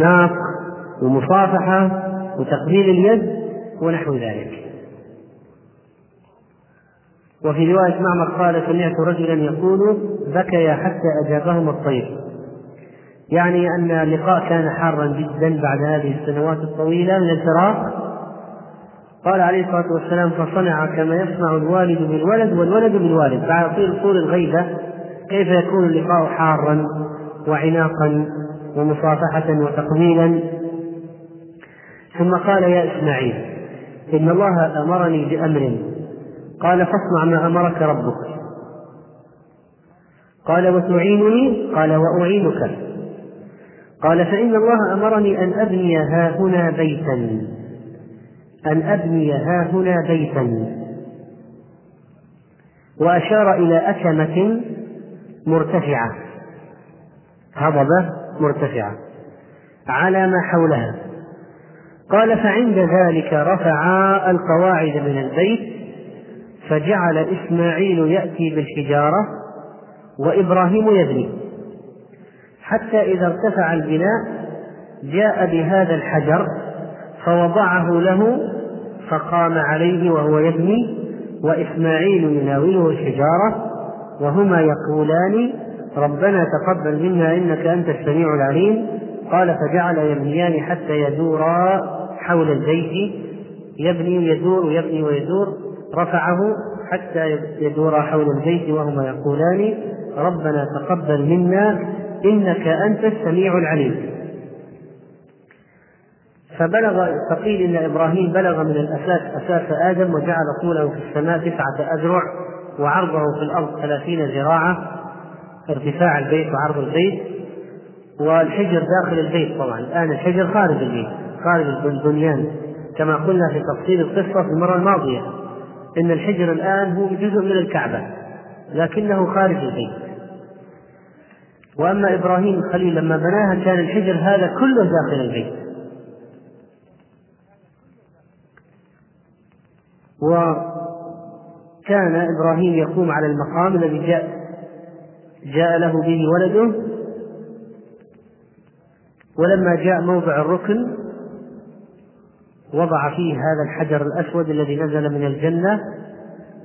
ناق ومصافحة وتقبيل اليد ونحو ذلك. وفي رواية معمر قال سمعت رجلا يقول بكيا حتى أجابهما الطير يعني أن اللقاء كان حارا جدا بعد هذه السنوات الطويلة من الفراق. قال عليه الصلاة والسلام فصنع كما يصنع الوالد بالولد والولد بالوالد بعد طول طول الغيبة كيف يكون اللقاء حارا وعناقا ومصافحة وتقبيلا ثم قال يا إسماعيل إن الله أمرني بأمر. قال فاصنع ما أمرك ربك. قال وتعينني؟ قال وأعينك. قال فإن الله أمرني أن أبني ها هنا بيتا. أن أبني ها هنا بيتا. وأشار إلى أكمة مرتفعة. هضبة مرتفعة على ما حولها. قال فعند ذلك رفعا القواعد من البيت فجعل إسماعيل يأتي بالحجارة وإبراهيم يبني. حتى إذا ارتفع البناء جاء بهذا الحجر فوضعه له فقام عليه وهو يبني وإسماعيل يناوله الحجارة وهما يقولان ربنا تقبل منا إنك أنت السميع العليم. قال فجعل يبنيان حتى يدورا حول البيت. يبني ويدور ويبني ويدور. رفعه حتى يدورا حول البيت وهما يقولان ربنا تقبل منا إنك أنت السميع العليم. فبلغ فقيل إن إبراهيم بلغ من الأساس أساس آدم وجعل طوله في السماء تسعة أذرع وعرضه في الأرض ثلاثين ذراعا. ارتفاع البيت وعرض البيت والحجر داخل البيت طبعا. الآن الحجر خارج البيت خارج البنيان كما قلنا في تفصيل القصة في المرة الماضية. إن الحجر الآن هو جزء من الكعبة لكنه خارج البيت. وأما إبراهيم الخليل لما بناها كان الحجر هذا كله داخل البيت. وكان إبراهيم يقوم على المقام الذي جاء جاء له به ولده ولما جاء موضع الركن وضع فيه هذا الحجر الأسود الذي نزل من الجنة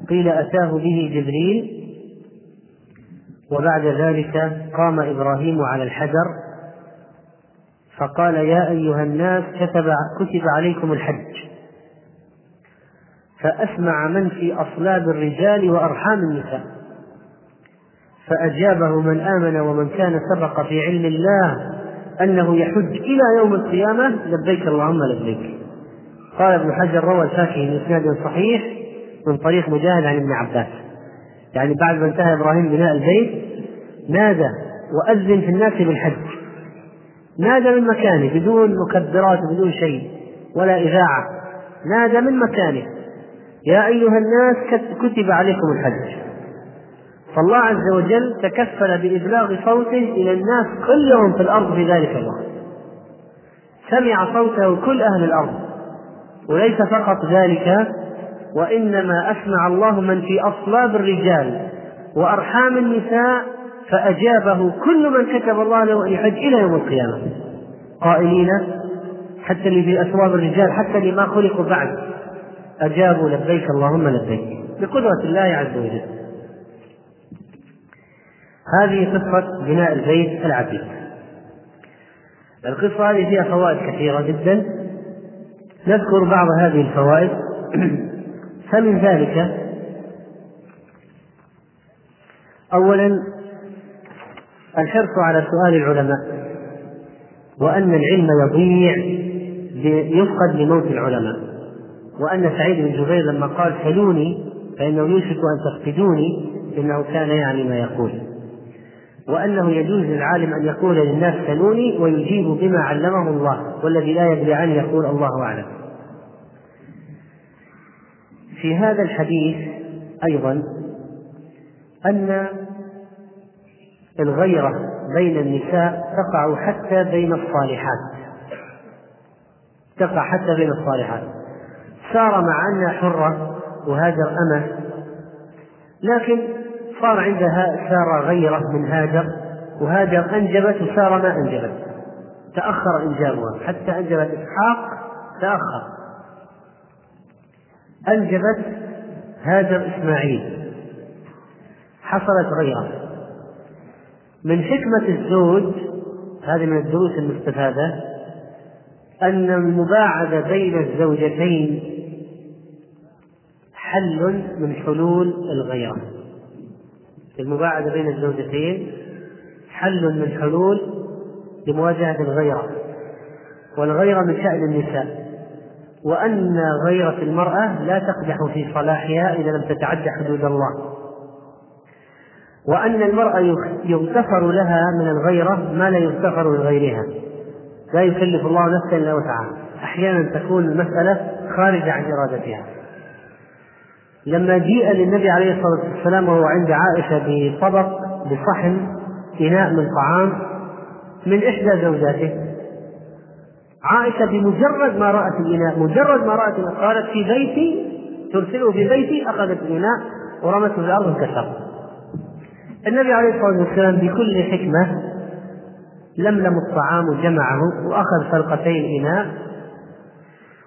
قيل أتاه به جبريل وبعد ذلك قام إبراهيم على الحجر فقال يا أيها الناس كتب كتب عليكم الحج. فأسمع من في أصلاب الرجال وأرحام النساء. فأجابه من آمن ومن كان سبق في علم الله أنه يحج إلى يوم القيامة لبيك اللهم لبيك. قال ابن حجر روى الفاكهي من إسناد صحيح من طريق مجاهد عن ابن عباس. يعني بعد ما انتهى إبراهيم بناء البيت نادى وأذن في الناس بالحج. نادى من مكانه بدون مكبرات بدون شيء ولا إذاعة. نادى من مكانه. يا أيها الناس كتب عليكم الحج. فالله عز وجل تكفل بإبلاغ صوته إلى الناس كلهم في الأرض في ذلك الوقت. سمع صوته كل أهل الأرض. وليس فقط ذلك وإنما أسمع الله من في أصلاب الرجال وأرحام النساء فأجابه كل من كتب الله له أن يحج إلى يوم القيامة. قائلين حتى اللي في أصلاب الرجال حتى اللي ما خلقوا بعد أجابوا لبيك اللهم لبيك بقدرة الله عز وجل. هذه قصة بناء البيت العتيق القصة هذه فيها فوائد كثيرة جدا. نذكر بعض هذه الفوائد. فمن ذلك أولا الحرص على سؤال العلماء وأن العلم يضيع يفقد لموت العلماء. وأن سعيد بن جبير لما قال سلوني فإنه يوشك أن تفقدوني إنه كان يعني ما يقول. وأنه يجوز للعالم أن يقول للناس سلوني ويجيب بما علمه الله والذي لا يدري عنه يقول الله أعلم. في هذا الحديث أيضا أن الغيرة بين النساء تقع حتى بين الصالحات. تقع حتى بين الصالحات. سار مع أنها حرة وهاجر أمة لكن صار عندها سار غيرة من هاجر وهاجر أنجبت وسار ما أنجبت. تأخر إنجابها. حتى أنجبت إسحاق تأخر. أنجبت هاجر إسماعيل. حصلت غيرة. من حكمة الزوج هذه من الدروس المستفادة أن المباعدة بين الزوجتين حل من حلول الغيرة. المباعدة بين الزوجتين حل من حلول لمواجهة الغيرة والغيرة من شأن النساء وأن غيرة المرأة لا تقدح في صلاحها إذا لم تتعدى حدود الله وأن المرأة يغتفر لها من الغيرة ما لا يغتفر لغيرها لا يكلف الله نفسا إلا وسعها. أحيانا تكون المسألة خارجة عن إرادتها. لما جيء للنبي عليه الصلاة والسلام وهو عند عائشة بطبق بصحن إناء من طعام من إحدى زوجاته. عائشة بمجرد ما رأت الإناء مجرد ما رأت الإناء قالت في بيتي ترسله في بيتي أخذت الإناء ورمته في الأرض انكسر النبي عليه الصلاة والسلام بكل حكمة لملم الطعام وجمعه وأخذ فلقتي الإناء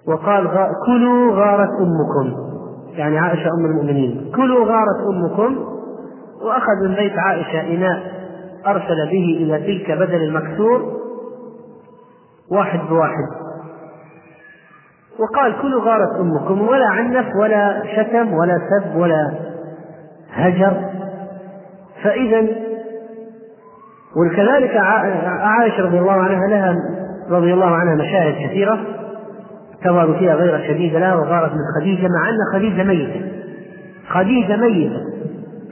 وقال كلوا غارت أمكم. يعني عائشة أم المؤمنين. كلوا غارت أمكم. وأخذ من بيت عائشة إناء أرسل به إلى تلك بدل المكسور. واحد بواحد. وقال كلوا غارت أمكم. ولا عنف ولا شتم ولا سب ولا هجر. فإذا وكذلك عائشة رضي الله عنها لها رضي الله عنها مشاهد كثيرة. تظهر فيها غير شديدة لها وغارت من خديجة مع أن خديجة ميتة. خديجة ميتة.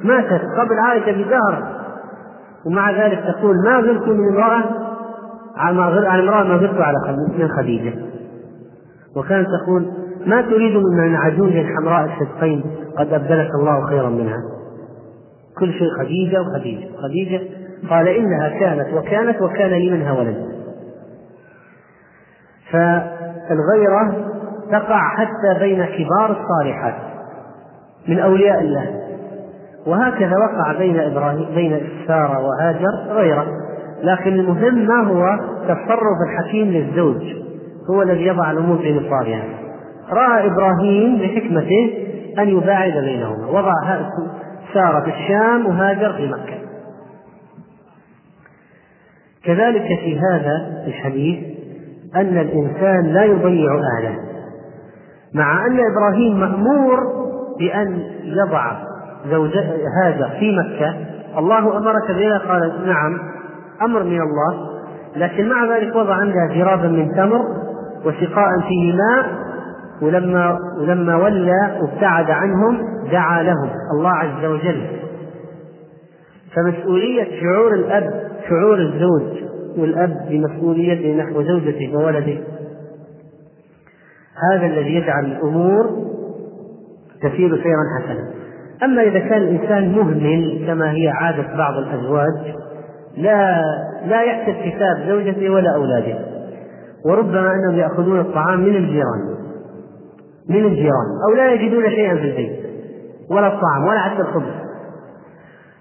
ماتت قبل عائشة بدهر ومع ذلك تقول ما غرت من امرأة عن امرأة ما غرت على من خديجة. وكانت تقول ما تريد من عجوز حمراء الشدقين قد أبدلك الله خيرا منها. كل شيء خديجة وخديجة. خديجة قال إنها كانت وكانت وكان لي منها ولد. فالغيرة تقع حتى بين كبار الصالحات من أولياء الله. وهكذا وقع بين إبراهيم بين سارة وهاجر غيرة. لكن المهم ما هو تصرف الحكيم للزوج؟ هو الذي يضع الأمور في نصابها رأى إبراهيم بحكمته أن يباعد بينهما. وضع سارة في الشام وهاجر في مكة. كذلك في هذا الحديث أن الإنسان لا يضيع أهله مع أن إبراهيم مأمور بأن يضع زوجة هاجر في مكة. الله أمرك بها قال نعم أمر من الله. لكن مع ذلك وضع عندها جرابا من تمر وسقاء فيه ماء ولما ولما ولى وابتعد عنهم دعا لهم الله عز وجل. فمسؤولية شعور الأب شعور الزوج والأب بمسؤوليته نحو زوجته وولده. هذا الذي يجعل الأمور تسير سيرا حسنا. أما إذا كان الإنسان مهمل كما هي عادة بعض الأزواج لا لا يحسب حساب زوجته ولا أولاده. وربما أنهم يأخذون الطعام من الجيران من الجيران أو لا يجدون شيئا في البيت ولا الطعام ولا حتى الخبز.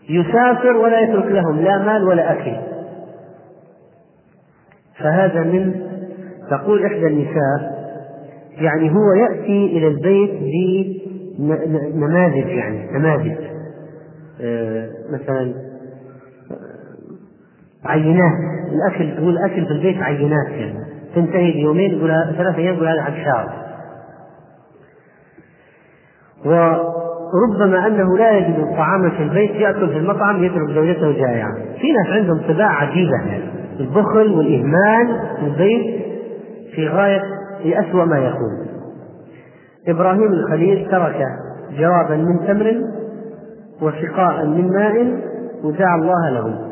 يسافر ولا يترك لهم لا مال ولا أكل. فهذا من تقول إحدى النساء يعني هو يأتي إلى البيت بنماذج يعني نماذج. آه، مثلا عينات. الأكل تقول الأكل في البيت عينات يعني. تنتهي بيومين يقول ثلاثة أيام يقول هذا عشار وربما أنه لا يجد طعاما في البيت يأكل في المطعم يترك زوجته جائعة. في ناس عندهم طباع عجيبة يعني. البخل والإهمال في البيت في غاية في أسوأ ما يكون. إبراهيم الخليل ترك جوابا من تمر وسقاء من ماء ودعا الله لهم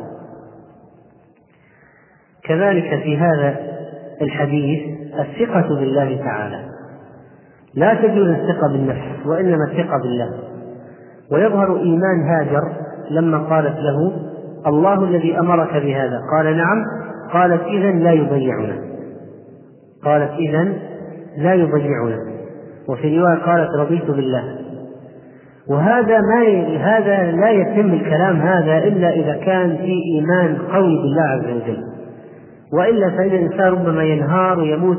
كذلك في هذا الحديث الثقة بالله تعالى. لا تجوز الثقة بالنفس وإنما الثقة بالله. ويظهر إيمان هاجر لما قالت له الله الذي أمرك بهذا. قال نعم. قالت إذا لا يضيعنا. قالت إذا لا يضيعنا. وفي رواية قالت رضيت بالله. وهذا ما ي... هذا لا يتم الكلام هذا إلا إذا كان في إيمان قوي بالله عز وجل. وإلا فإن الإنسان ربما ينهار ويموت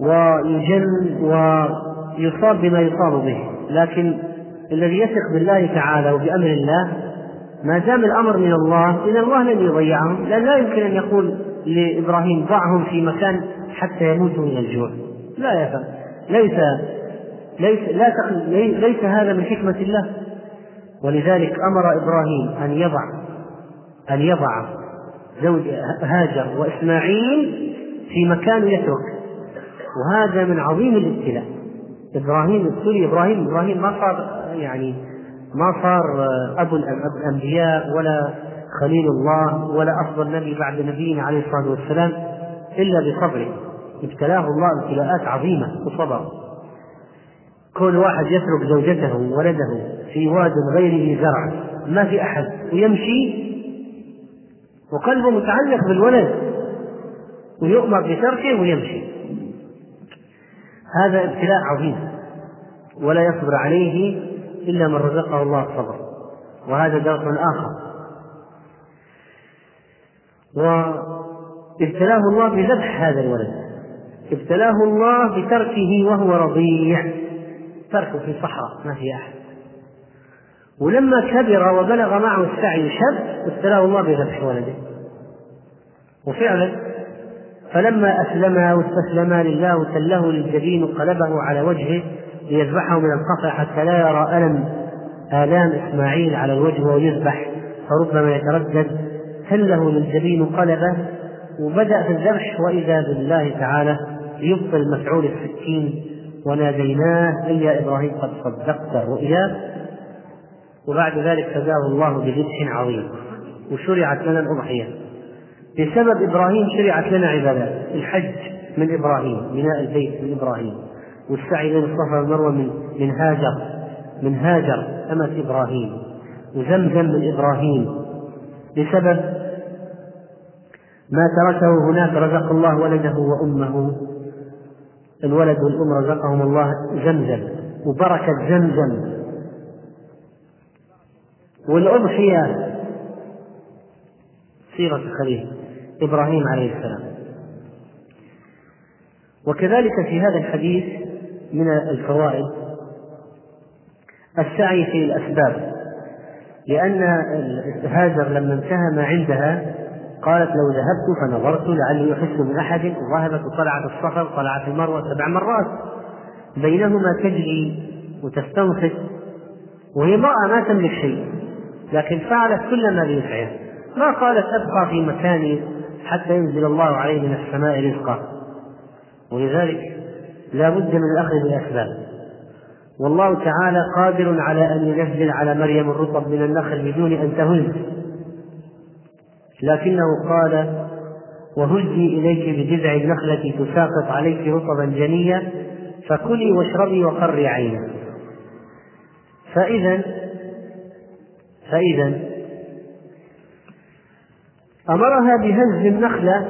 ويجن ويصاب بما يصاب به. لكن الذي يثق بالله تعالى وبأمر الله ما دام الأمر من الله إن الله لن يضيعهم لأن لا يمكن أن يقول لإبراهيم ضعهم في مكان حتى يموتوا من الجوع. لا يفعل ليس ليس لا ليس هذا من حكمة الله. ولذلك أمر إبراهيم أن يضع أن يضع زوج هاجر وإسماعيل في مكان يترك. وهذا من عظيم الابتلاء. إبراهيم ابتلي إبراهيم إبراهيم ما صار يعني ما صار أبو الأنبياء ولا خليل الله ولا أفضل نبي بعد نبينا عليه الصلاة والسلام إلا بصبره ابتلاه الله ابتلاءات عظيمة وصبر. كل واحد يترك زوجته وولده في واد غير ذي زرع. ما في أحد ويمشي وقلبه متعلق بالولد ويؤمر بتركه ويمشي. هذا ابتلاء عظيم. ولا يصبر عليه إلا من رزقه الله الصبر وهذا درس آخر. وابتلاه الله بذبح هذا الولد. ابتلاه الله بتركه وهو رضيع. تركه في صحراء ما في أحد. ولما كبر وبلغ معه السعي شب ابتلاه الله بذبح ولده. وفعلا فلما أسلما واستسلما لله وتله للجبين وقلبه على وجهه ليذبحه من القطع حتى لا يرى ألم آلام إسماعيل على الوجه وهو يذبح. فربما يتردد. تله للجبين قلبه؟ وبدأ في الذبح وإذا بالله تعالى يبطل مفعول السكين وناديناه أي يا إبراهيم قد صدقت الرؤيا وبعد ذلك فداه الله بذبح عظيم. وشرعت لنا الأضحية. بسبب إبراهيم شرعت لنا عبادات. الحج من إبراهيم بناء البيت من إبراهيم. والسعي بين الصفا والمروة من من هاجر من هاجر أمة إبراهيم. وزمزم من إبراهيم. بسبب ما تركه هناك رزق الله ولده وأمه. الولد والأم رزقهم الله. زمزم. وبركة زمزم. والأضحية. سيرة خليل إبراهيم عليه السلام. وكذلك في هذا الحديث من الفوائد. السعي في الأسباب. لأن هاجر لما انتهى ما عندها قالت لو ذهبت فنظرت لعلي يحس من أحد وذهبت وطلعت الصخر وطلعت المروة سبع مرات. بينهما تجري وتستنصت وهي امرأة ما تملك شيء لكن فعلت كل ما بوسعها ما قالت أبقى في مكاني حتى ينزل الله عليه من السماء رزقا. ولذلك لا بد من الأخذ بالأسباب. والله تعالى قادر على أن ينزل على مريم الرطب من النخل بدون أن تهز. لكنه قال وهزي إليك بجذع النخلة تساقط عليك رطبا جنيا فكلي واشربي وقري عينا فإذا فإذا أمرها بهز النخلة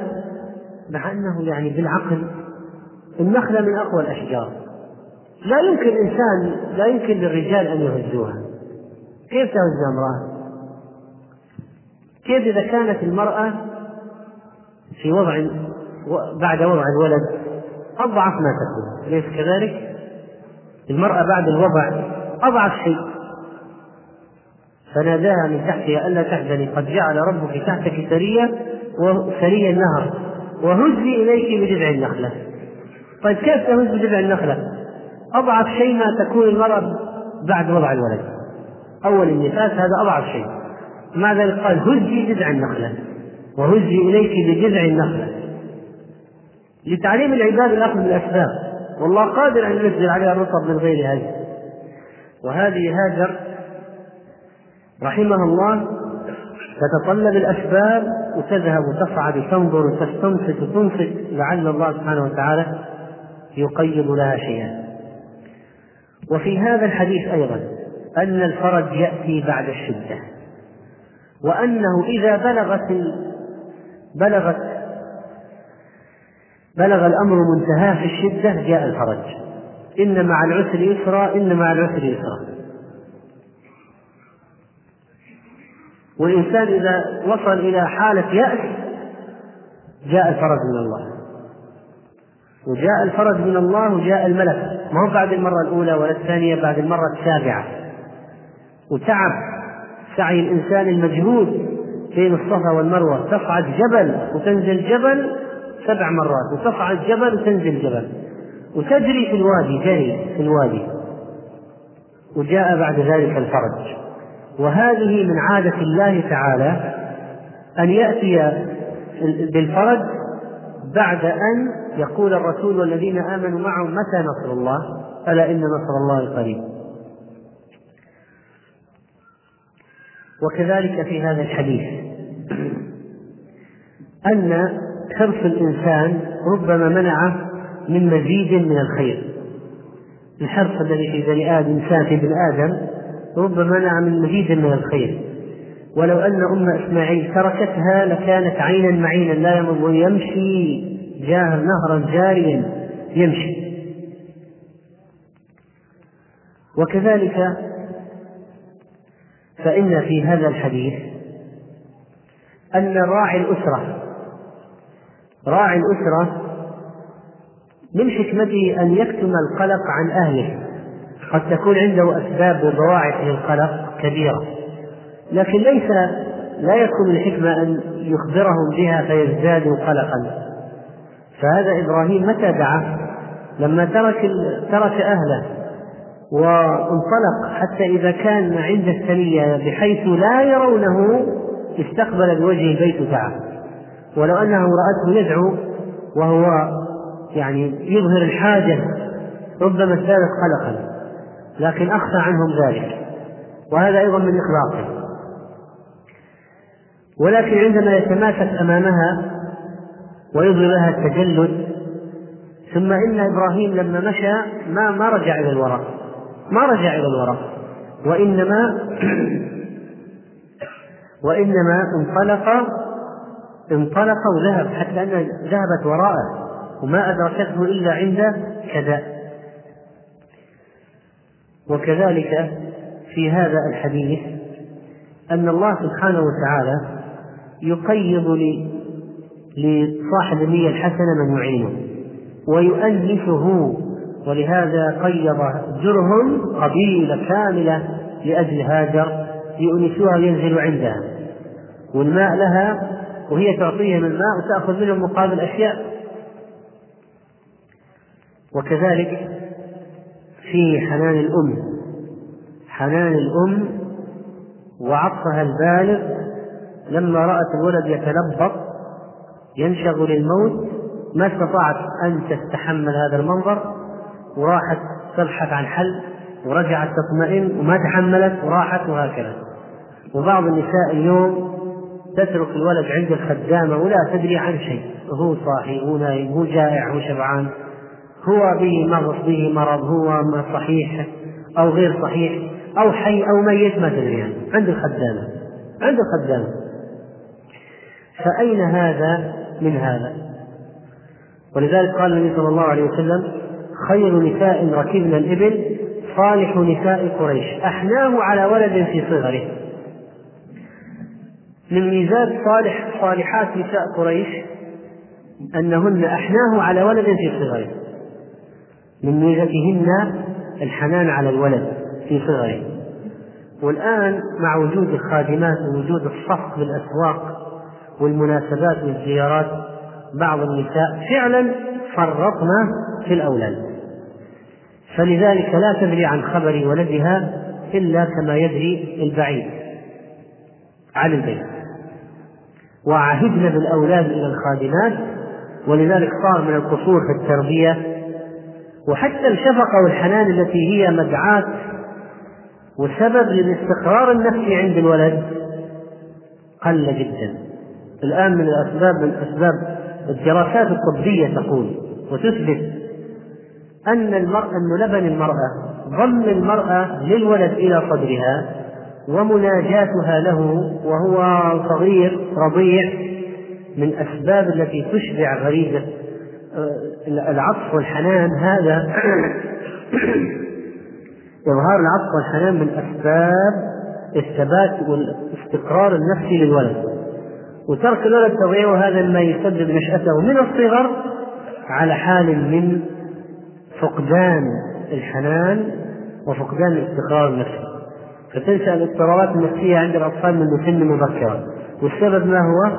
مع أنه يعني بالعقل النخلة من أقوى الأشجار. لا يمكن إنسان لا يمكن للرجال أن يهزوها كيف تهز امرأة؟ كيف إذا كانت المرأة في وضع بعد وضع الولد أضعف ما تكون؟ أليس كذلك؟ المرأة بعد الوضع أضعف شيء. فناداها من تحتها ألا تحزني قد جعل ربك تحتك سريا وسري النهر وهزي إليك بجذع النخلة. طيب كيف تهز بجذع النخلة؟ أضعف شيء ما تكون المرأة بعد وضع الولد. أول النفاس هذا أضعف شيء. مع ذلك قال؟ هزي جذع النخلة. وهزي إليك بجذع النخلة. لتعليم العباد الأخذ بالأسباب. والله قادر أن ينزل عليها الرطب من غير هذه. وهذه هاجر رحمها الله تتطلب الأسباب وتذهب وتصعد وتنظر وتستنصت وتنصت لعل الله سبحانه وتعالى يقيض لها شيئا وفي هذا الحديث أيضا أن الفرج يأتي بعد الشدة وأنه إذا بلغت بلغت بلغ الأمر منتهاه في الشدة جاء الفرج. إن مع العسر يسرا إن مع العسر يسرا. والإنسان إذا وصل إلى حالة يأس جاء الفرج من الله. وجاء الفرج من الله وجاء الملك. ما هو بعد المرة الأولى ولا الثانية بعد المرة السابعة. وتعب سعي الإنسان المجهود بين الصفا والمروة. تصعد جبل وتنزل جبل سبع مرات وتصعد جبل وتنزل جبل. وتجري في الوادي جري في الوادي. وجاء بعد ذلك الفرج. وهذه من عادة الله تعالى أن يأتي بالفرج بعد أن يقول الرسول والذين آمنوا معه متى نصر الله؟ ألا إن نصر الله قريب. وكذلك في هذا الحديث. أن حرص الإنسان ربما منعه من مزيد من الخير. الحرص الذي في بني آدم إنسان في ابن آدم ربما منع من مزيد من الخير. ولو أن أم إسماعيل تركتها لكانت عينا معينا لا يمر يمشي جاه نهرا جاريا يمشي. وكذلك فإن في هذا الحديث أن راعي الأسرة راعي الأسرة من حكمته أن يكتم القلق عن أهله. قد تكون عنده أسباب وبواعث للقلق كبيرة. لكن ليس لا يكون الحكمة أن يخبرهم بها فيزدادوا قلقا. فهذا إبراهيم متى دعا؟ لما ترك ترك أهله وانطلق حتى إذا كان عند الثنية بحيث لا يرونه استقبل بوجه البيت دعا. ولو أنه رأته يدعو وهو يعني يظهر الحاجة ربما ازدادت قلقا. لكن أخفى عنهم ذلك. وهذا أيضا من إخلاقه ولكن عندما يتماسك أمامها ويظهر لها التجلد ثم إن إبراهيم لما مشى ما ما رجع إلى الوراء ما رجع إلى الوراء وإنما وإنما انطلق انطلق وذهب حتى أن ذهبت وراءه وما أدركته إلا عند كذا. وكذلك في هذا الحديث أن الله سبحانه وتعالى يقيض لصاحب النية الحسنة من يعينه ويؤنسه ولهذا قيض جرهم قبيلة كاملة لأجل هاجر يؤنسوها وينزل عندها. والماء لها وهي تعطيهم الماء وتأخذ منهم مقابل أشياء. وكذلك في حنان الأم حنان الأم وعطفها البالغ لما رأت الولد يتلبط ينشغل الموت ما استطاعت أن تستحمل هذا المنظر وراحت تبحث عن حل ورجعت تطمئن وما تحملت وراحت وهكذا. وبعض النساء اليوم تترك الولد عند الخدامة ولا تدري عن شيء. هو صاحي هو نايم هو جائع هو شبعان. هو به مرض به مرض هو صحيح أو غير صحيح أو حي أو ميت ما تدري عنه عند الخدامة عند الخدامة. فأين هذا من هذا؟ ولذلك قال النبي صلى الله عليه وسلم خير نساء ركبن الإبل صالح نساء قريش. أحناه على ولد في صغره. من ميزات صالح صالحات نساء قريش أنهن أحناه على ولد في صغره. من ميزتهن الحنان على الولد في صغره. والآن مع وجود الخادمات ووجود الصف بالأسواق والمناسبات والزيارات بعض النساء فعلا فرطنا في الأولاد. فلذلك لا تدري عن خبر ولدها إلا كما يدري البعيد عن البيت. وعهدنا بالأولاد إلى الخادمات ولذلك صار من القصور في التربية. وحتى الشفقة والحنان التي هي مدعاة وسبب للاستقرار النفسي عند الولد قل جدا. الآن من الأسباب من أسباب الدراسات الطبية تقول وتثبت أن المرأة أن لبن المرأة ضم المرأة للولد إلى صدرها ومناجاتها له وهو صغير رضيع من أسباب التي تشبع غريزة العطف والحنان هذا. إظهار العطف والحنان من أسباب الثبات والاستقرار النفسي للولد. وترك الولد تضييعه هذا ما يسبب نشأته من الصغر على حال من فقدان الحنان وفقدان الاستقرار النفسي. فتنشأ الاضطرابات النفسية عند الأطفال منذ سن مبكرة. والسبب ما هو؟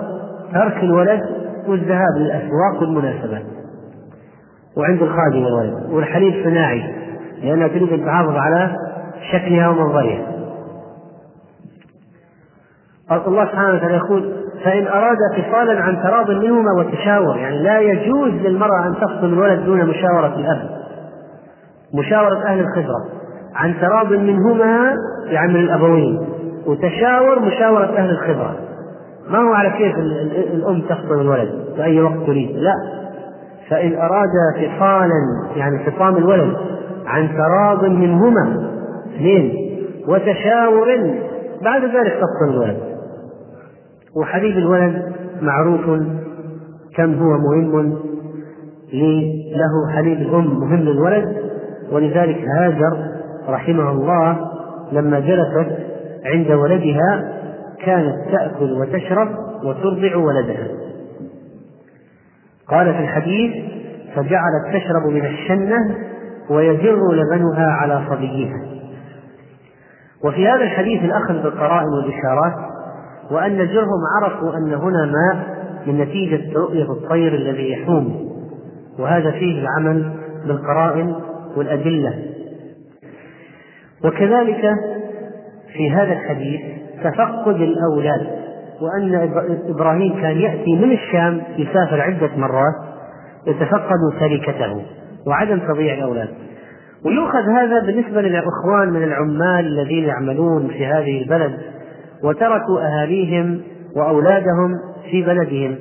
ترك الولد والذهاب للأسواق والمناسبات. وعند الخادم الولد والحليب صناعي لأنها تريد أن تحافظ على شكلها ومنظرها. الله سبحانه وتعالى يقول فإن أراد فصالا عن تراض منهما وتشاور يعني لا يجوز للمرأة أن تفصل الولد دون مشاورة الأب مشاورة أهل الخبرة. عن تراض منهما يعني من الأبوين. وتشاور مشاورة أهل الخبرة. ما هو على كيف الأم تفصل الولد؟ في أي وقت تريد؟ لا. فإن أراد فصالا يعني فصام الولد عن تراض منهما اثنين وتشاور بعد ذلك تفصل الولد. وحليب الولد معروف كم هو مهم له حليب الأم مهم للولد ولذلك هاجر رحمه الله لما جلست عند ولدها كانت تأكل وتشرب وترضع ولدها. قال في الحديث فجعلت تشرب من الشنة ويجر لبنها على صبيها. وفي هذا الحديث الأخذ بالقرائن والإشارات وأن جرهم عرفوا أن هنا ماء من نتيجة رؤية الطير الذي يحوم. وهذا فيه العمل بالقرائن والأدلة. وكذلك في هذا الحديث تفقد الأولاد وأن إبراهيم كان يأتي من الشام يسافر عدة مرات يتفقد تركته وعدم تضييع الأولاد. ويؤخذ هذا بالنسبة للإخوان من العمال الذين يعملون في هذه البلد. وتركوا أهاليهم وأولادهم في بلدهم.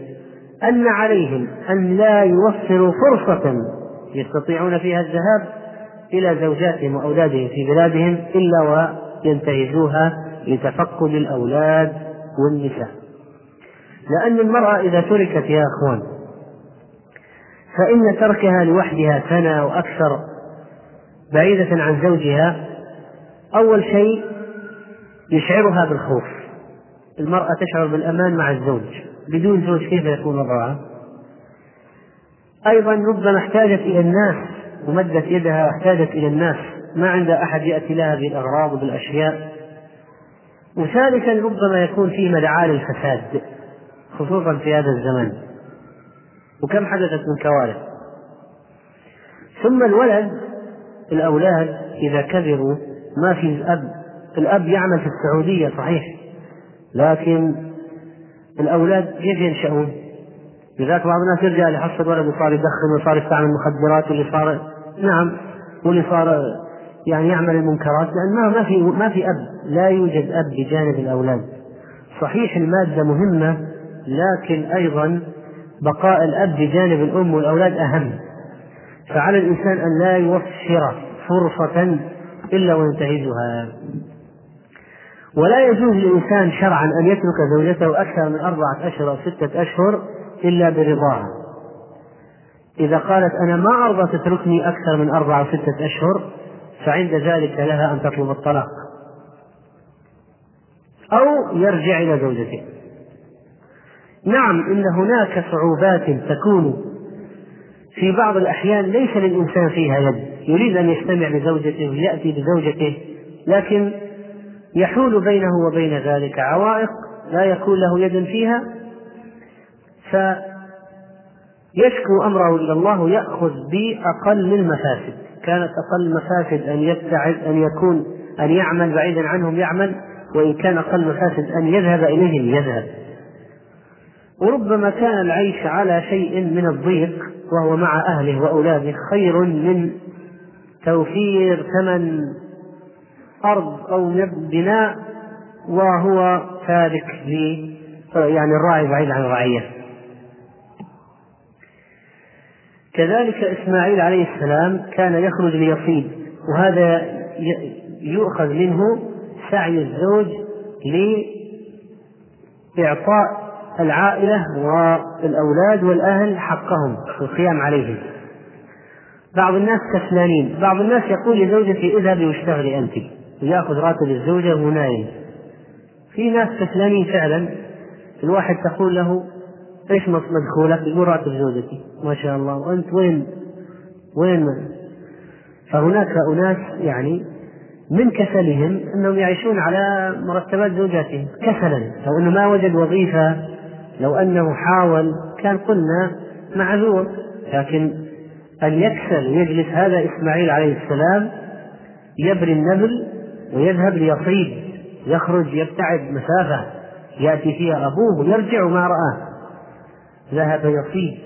أن عليهم أن لا يوفروا فرصة يستطيعون فيها الذهاب إلى زوجاتهم وأولادهم في بلادهم إلا وينتهزوها لتفقد الأولاد والنساء. لأن المرأة إذا تركت يا أخوان فإن تركها لوحدها سنة أو أكثر بعيدة عن زوجها أول شيء يشعرها بالخوف المرأة تشعر بالأمان مع الزوج بدون زوج كيف يكون وضعها؟ أيضا ربما احتاجت إلى الناس ومدت يدها واحتاجت إلى الناس. ما عندها أحد يأتي لها بالأغراض وبالأشياء. وثالثا ربما يكون في مدعاة للفساد خصوصا في هذا الزمان وكم حدثت من كوارث. ثم الولد الأولاد إذا كبروا ما في أب الأب يعمل في السعودية صحيح. لكن الأولاد كيف ينشأون؟ لذلك بعض الناس يرجع يحصل ولد وصار يدخن وصار يستعمل مخدرات واللي صار نعم. واللي صار يعني يعمل المنكرات لأن ما في ما في أب. لا يوجد أب بجانب الأولاد. صحيح المادة مهمة لكن أيضا بقاء الأب بجانب الأم والأولاد أهم. فعلى الإنسان أن لا يوفر فرصة إلا وينتهزها. ولا يجوز للإنسان شرعا أن يترك زوجته أكثر من أربعة أشهر أو ستة أشهر إلا برضاها. إذا قالت أنا ما أرضى تتركني أكثر من أربعة أو ستة أشهر فعند ذلك لها أن تطلب الطلاق. أو يرجع إلى زوجته. نعم إن هناك صعوبات تكون في بعض الأحيان ليس للإنسان فيها يد. يريد أن يجتمع بزوجته ويأتي بزوجته لكن يحول بينه وبين ذلك عوائق لا يكون له يد فيها فيشكو أمره إلى الله ويأخذ بأقل المفاسد. كانت أقل المفاسد أن يبتعد أن يكون أن يعمل بعيدا عنهم يعمل وإن كان أقل مفاسد أن يذهب إليهم يذهب. وربما كان العيش على شيء من الضيق وهو مع أهله وأولاده خير من توفير ثمن أرض أو بناء وهو تارك لي يعني الراعي بعيد عن الرعية. كذلك إسماعيل عليه السلام كان يخرج ليصيد وهذا يؤخذ منه سعي الزوج لإعطاء العائلة والأولاد والأهل حقهم والقيام عليهم. بعض الناس كسلانين بعض الناس يقول لزوجته اذهبي واشتغلي أنت. ويأخذ راتب الزوجة ونايم. في ناس كسلانين فعلا الواحد تقول له إيش مدخولك؟ يقول راتب زوجتي. ما شاء الله. وأنت وين؟ وين فهناك أناس يعني من كسلهم أنهم يعيشون على مرتبات زوجاتهم. كسلا. لو أنه ما وجد وظيفة لو أنه حاول كان قلنا معذور. لكن أن يكسل ويجلس هذا إسماعيل عليه السلام يبري النبل ويذهب ليصيد يخرج يبتعد مسافة يأتي فيها أبوه ويرجع ما رآه. ذهب يصيد.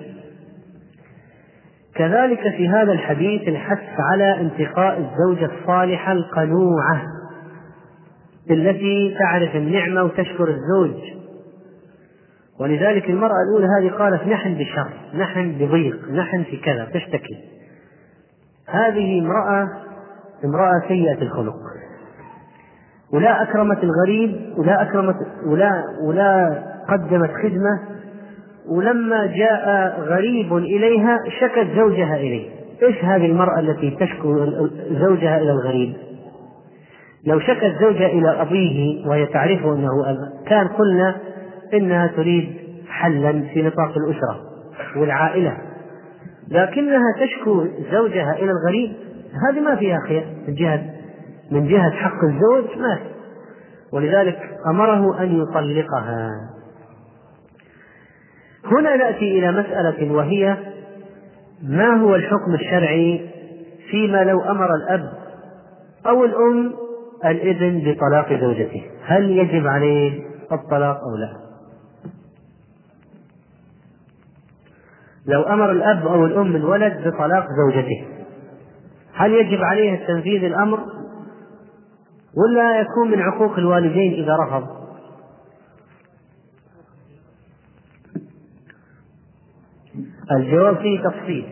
كذلك في هذا الحديث الحث على انتقاء الزوجة الصالحة القنوعة التي تعرف النعمة وتشكر الزوج. ولذلك المرأة الأولى هذه قالت نحن بشر نحن بضيق نحن في كذا تشتكي. هذه امرأة امرأة سيئة الخلق. ولا أكرمت الغريب ولا أكرمت ولا ولا قدمت خدمة ولما جاء غريب إليها شكت زوجها إليه. إيش هذه المرأة التي تشكو زوجها إلى الغريب؟ لو شكت زوجها إلى أبيه وهي تعرف أنه أب كان قلنا إنها تريد حلا في نطاق الأسرة والعائلة. لكنها تشكو زوجها إلى الغريب هذه ما فيها خير جهة من جهة حق الزوج ما ولذلك أمره أن يطلقها. هنا نأتي إلى مسألة وهي ما هو الحكم الشرعي فيما لو أمر الأب أو الأم الإذن بطلاق زوجته. هل يجب عليه الطلاق أو لا؟ لو أمر الأب أو الأم الولد بطلاق زوجته هل يجب عليه تنفيذ الأمر؟ ولا يكون من عقوق الوالدين إذا رفض. الجواب فيه تفصيل.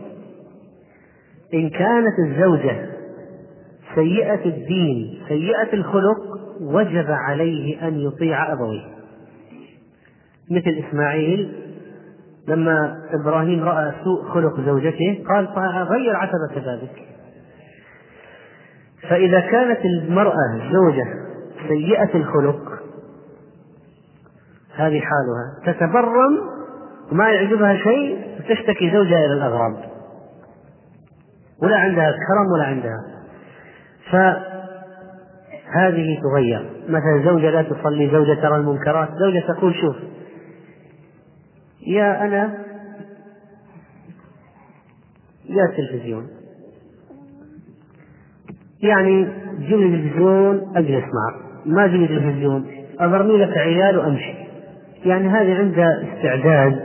إن كانت الزوجة سيئة الدين سيئة الخلق وجب عليه أن يطيع أبويه. مثل إسماعيل لما إبراهيم رأى سوء خلق زوجته قال غير عتبة بابك فإذا كانت المرأة الزوجة سيئة الخلق هذه حالها تتبرم وما يعجبها شيء تشتكي زوجها إلى الأغراب. ولا عندها كرم ولا عندها. فهذه تغير. مثلا زوجة لا تصلي زوجة ترى المنكرات زوجة تقول شوف يا أنا يا التلفزيون يعني جيب لي تلفزيون اجلس معك ما جيب لي تلفزيون اضرني لك عيال وأمشي. يعني هذه عندها استعداد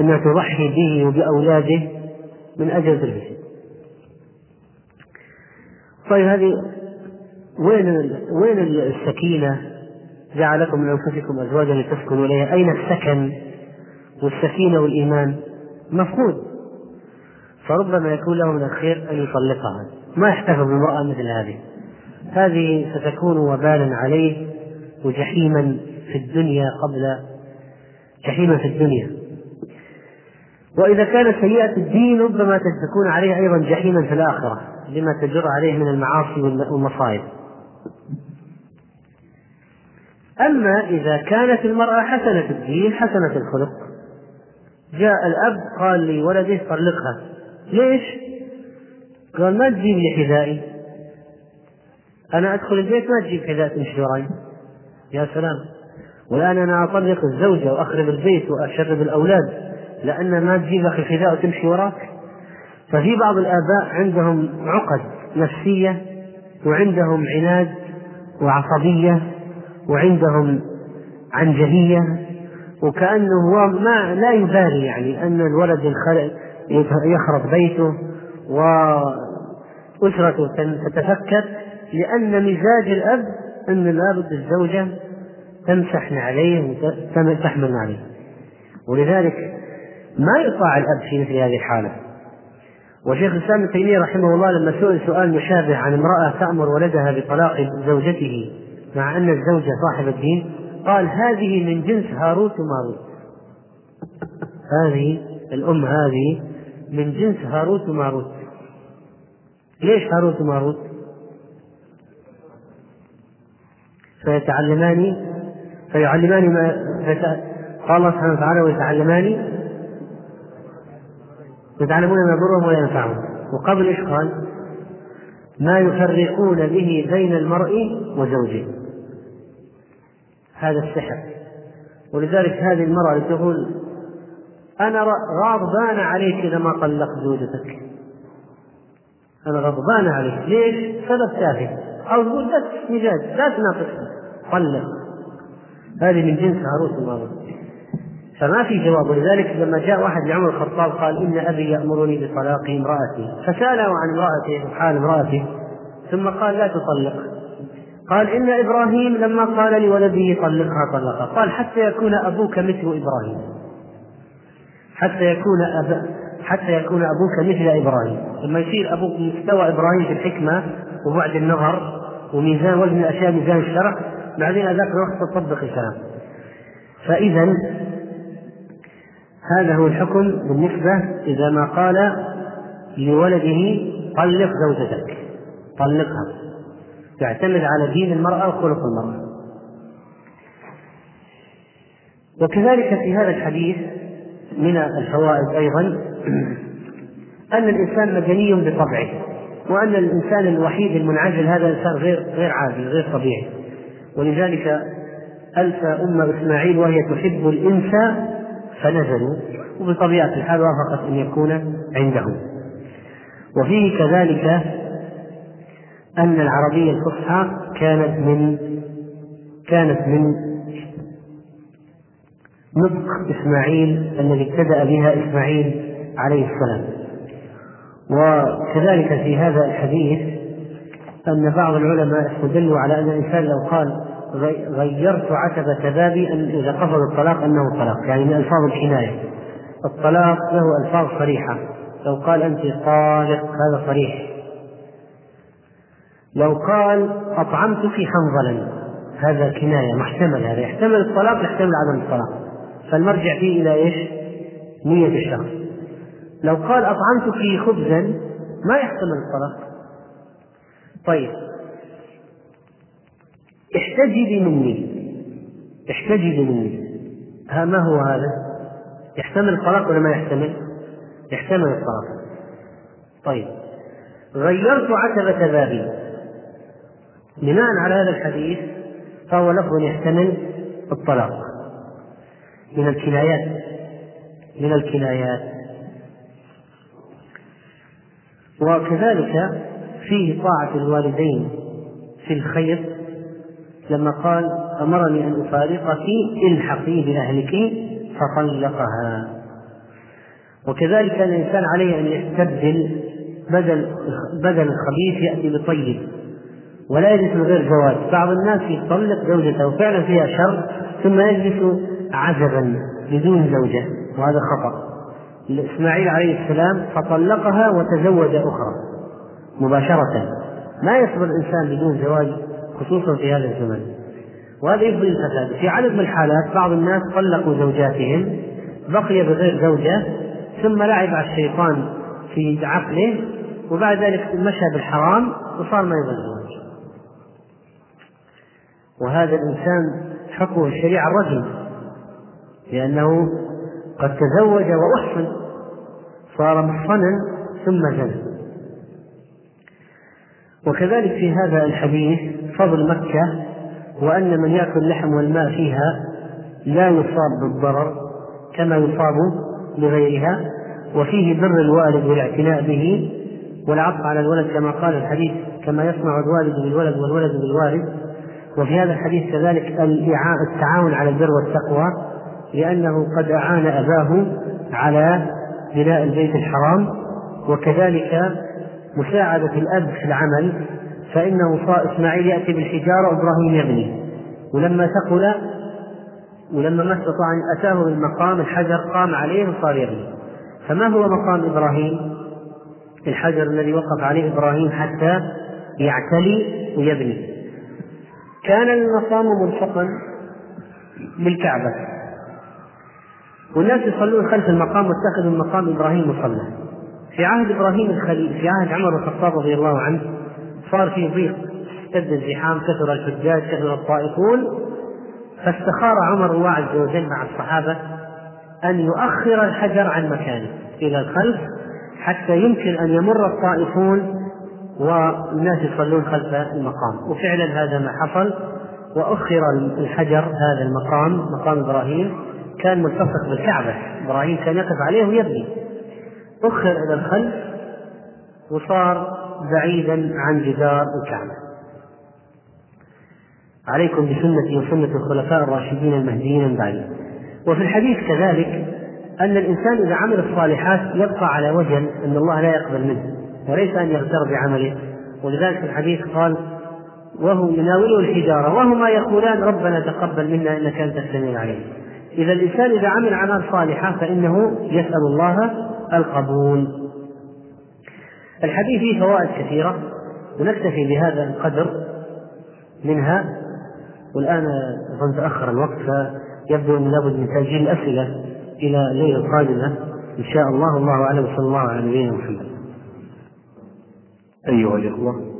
أنها تضحي به وبأولاده من أجل التلفزيون. طيب هذه وين وين السكينة جعلكم من أنفسكم أزواجا لتسكنوا إليها؟ أين السكن والسكينة والإيمان؟ مفقود. فربما يكون له من الخير أن يطلقها. ما يحتفظ بامرأة مثل هذه. هذه ستكون وبالا عليه وجحيما في الدنيا قبل جحيما في الدنيا. وإذا كانت سيئة الدين ربما تكون عليه أيضا جحيما في الآخرة لما تجر عليه من المعاصي والمصائب. أما إذا كانت المرأة حسنة الدين حسنة الخلق جاء الأب قال لولده طلقها ليش؟ قال ما تجيب لي حذائي؟ أنا أدخل البيت ما تجيب حذاء تمشي وراي يا سلام. والآن أنا أطلق الزوجة وأخرب البيت وأشرب الأولاد لأن ما تجيب أخي الحذاء وتمشي وراك ففي بعض الآباء عندهم عقد نفسية وعندهم عناد وعصبية وعندهم عنجهية وكأنه هو ما لا يبالي يعني أن الولد يخرب بيته وأسرته تتفكك لأن مزاج الأب أن لابد الزوجة تمسح عليه وتحمل عليه. ولذلك ما يطاع الأب في مثل هذه الحالة. وشيخ الإسلام ابن تيمية رحمه الله لما سئل سؤال مشابه عن امرأة تأمر ولدها بطلاق زوجته مع أن الزوجة صاحب الدين قال هذه من جنس هاروت وماروت. هذه الأم هذه من جنس هاروت وماروت. ليش هاروت وماروت؟ فيتعلمان فيعلمان ما قال الله سبحانه وتعالى ويتعلمان يتعلمون ما يضرهم ولا ينفعهم وقبل إيش قال؟ ما يفرقون به بين المرء وزوجه هذا السحر ولذلك هذه المرأة تقول أنا غضبان عليك إذا ما طلقت زوجتك أنا غضبان عليك. ليش؟ سبب تافه. أو تقول بس مجاز لا تناقشني طلق هذه من جنس هاروت وماروت فما في جواب. ولذلك لما جاء واحد لعمر الخطاب قال إن أبي يأمرني بطلاق امرأتي. فسأله عن امرأته وحال امرأته ثم قال لا تطلق. قال إن إبراهيم لما قال لولده طلقها طلقها. قال حتى يكون أبوك مثل إبراهيم. حتى يكون أب... حتى يكون أبوك مثل إبراهيم. لما يصير أبوك مستوى إبراهيم في الحكمة وبعد النظر وميزان وزن الأشياء ميزان الشرع بعدين ذاك الوقت تطبق الكلام. فإذا هذا هو الحكم بالنسبة إذا ما قال لولده طلق زوجتك. طلقها. تعتمد على دين المرأة وخلق المرأة. وكذلك في هذا الحديث من الفوائد أيضا أن الإنسان مدني بطبعه وأن الإنسان الوحيد المنعزل هذا إنسان غير غير عادي غير طبيعي. ولذلك ألفى أم إسماعيل وهي تحب الإنس فنزلوا وبطبيعة الحال وافقت أن يكون عندهم. وفيه كذلك أن العربية الفصحى كانت من كانت من نطق إسماعيل الذي ابتدأ بها إسماعيل عليه السلام. وكذلك في هذا الحديث أن بعض العلماء استدلوا على أن الإنسان لو قال غيرت عتبة بابي أن إذا قصد الطلاق أنه طلاق يعني من ألفاظ الكناية الطلاق له ألفاظ صريحة. لو قال أنت طالق هذا صريح. لو قال أطعمتك حنظلا هذا كناية محتمل هذا. يحتمل الطلاق يحتمل عدم الطلاق. فالمرجع فيه إلى إيش؟ نية الشخص. لو قال أطعمتك خبزا ما يحتمل الطلاق طيب. احتجبي مني احتجبي مني ها ما هو هذا؟ يحتمل الطلاق ولا ما يحتمل؟ يحتمل الطلاق طيب. غيرت عتبة بابي بناء على هذا الحديث فهو لفظ يحتمل الطلاق. من الكنايات. من الكنايات. وكذلك فيه طاعة الوالدين في الخير لما قال أمرني أن أفارقك الحقي بأهلك فطلقها. وكذلك الإنسان عليه أن يستبدل بدل بدل الخبيث يأتي بطيب ولا يجلس من غير زواج بعض الناس يطلق زوجته فعلا فيها شر ثم يجلس عزبا بدون زوجة وهذا خطأ. إسماعيل عليه السلام فطلقها وتزوج أخرى. مباشرة. ما يصبر الإنسان بدون زواج خصوصا في هذا الزمن. وهذا يفضي الفساد. في عدد من الحالات بعض الناس طلقوا زوجاتهم بقي بغير زوجة ثم لعب على الشيطان في عقله وبعد ذلك مشى بالحرام وصار ما يبغى الزواج وهذا الإنسان حكمه الشريعة الرجل لأنه قد تزوج وأحصن صار محصنا ثم زنى. وكذلك في هذا الحديث فضل مكة وأن من يأكل اللحم والماء فيها لا يصاب بالضرر كما يصاب بغيرها وفيه بر الوالد والاعتناء به والعطف على الولد كما قال الحديث كما يصنع الوالد بالولد والولد بالوالد. وفي هذا الحديث كذلك التعاون على البر والتقوى. لأنه قد أعان أباه على بناء البيت الحرام وكذلك مساعدة الأب في العمل فإنه إسماعيل يأتي بالحجارة وإبراهيم يبني ولما ثقل ولما ما استطاع أن أتاه بالمقام الحجر قام عليه وصار يبني فما هو مقام إبراهيم؟ الحجر الذي وقف عليه إبراهيم حتى يعتلي ويبني. كان المقام ملصقا بالكعبة. والناس يصلون خلف المقام واتخذوا المقام إبراهيم مصلى في عهد إبراهيم الخليل في عهد عمر الخطاب رضي الله عنه صار في ضيق. اشتد الزحام كثر الحجاج كثر الطائفون. فاستخار عمر الله عز وجل مع الصحابة أن يؤخر الحجر عن مكانه إلى الخلف حتى يمكن أن يمر الطائفون والناس يصلون خلف المقام. وفعلا هذا ما حصل وأخر الحجر هذا المقام مقام إبراهيم. كان ملتصق بالكعبة. إبراهيم كان يقف عليه ويبني. أخر إلى الخلف وصار بعيدا عن جدار الكعبة. عليكم بسنتي وسنة الخلفاء الراشدين المهديين من بعدي. وفي الحديث كذلك أن الإنسان إذا عمل الصالحات يبقى على وجه أن الله لا يقبل منه وليس أن يغتر بعمله. ولذلك في الحديث قال وهو يناوله الحجارة وهما يقولان ربنا تقبل منا إنك أنت السميع العليم. إذا الإنسان إذا عمل أعمال صالحة فإنه يسأل الله القبول. الحديث فيه فوائد كثيرة ونكتفي بهذا القدر منها والآن أظن تأخر الوقت فيبدو أن لابد من تأجيل الأسئلة إلى الليلة القادمة. إن شاء الله والله أعلم وصلى الله على نبينا محمد. أيها الإخوة